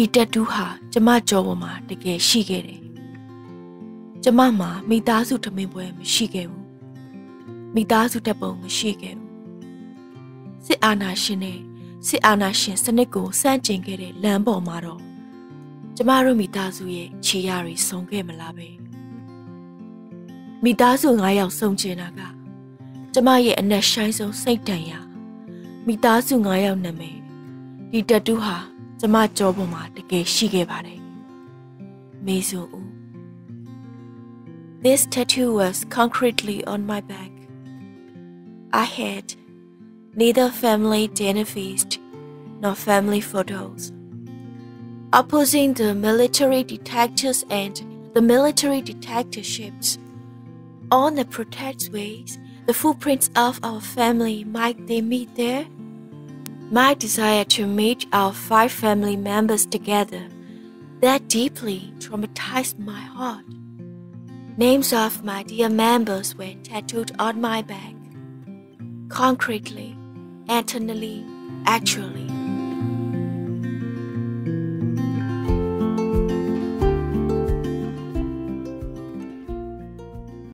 ဒီတက်တူးဟာကျမကြောပေါ်မှာတကယ်ရှိခဲ့တယ်ကျမမှာမိသားစုထမင်းပွဲမရှိခဲ့ဘူးမိသားစုတက်ပုံမရှိခဲ့ဘူးစစ်အာဏာရှင်နဲ့စစ်အာဏာရှင်စနစ်ကိုစန့်ကျင်ခဲ့တဲ့လမ်းပေါ်မှာတော့ကျမတို့မိသားစုရဲ့ခြေရတွေဆုံးခဲ့မလားပဲမိသားစု9ယောက်ဆုံးကျင်တာကကျမရဲ့အနက်ရှိုင်းဆုံးစိတ်တန်ရာမိသားစု9ယောက်နာမည်ဒီတတူးဟာ ကျမကြောပေါ်မှာတကယ်ရှိခဲ့ပါတယ်မေဆိုဦး This tattoo was concretely on my back. I had neither family dinner feast nor family photos. Opposing the military detectives and the military detectiveships, on the protect ways, the footprints of our family might they meet there? My desire to meet our five family members together that deeply traumatized my heart. Names of my dear members were tattooed on my back. Concretely, eternally, actually.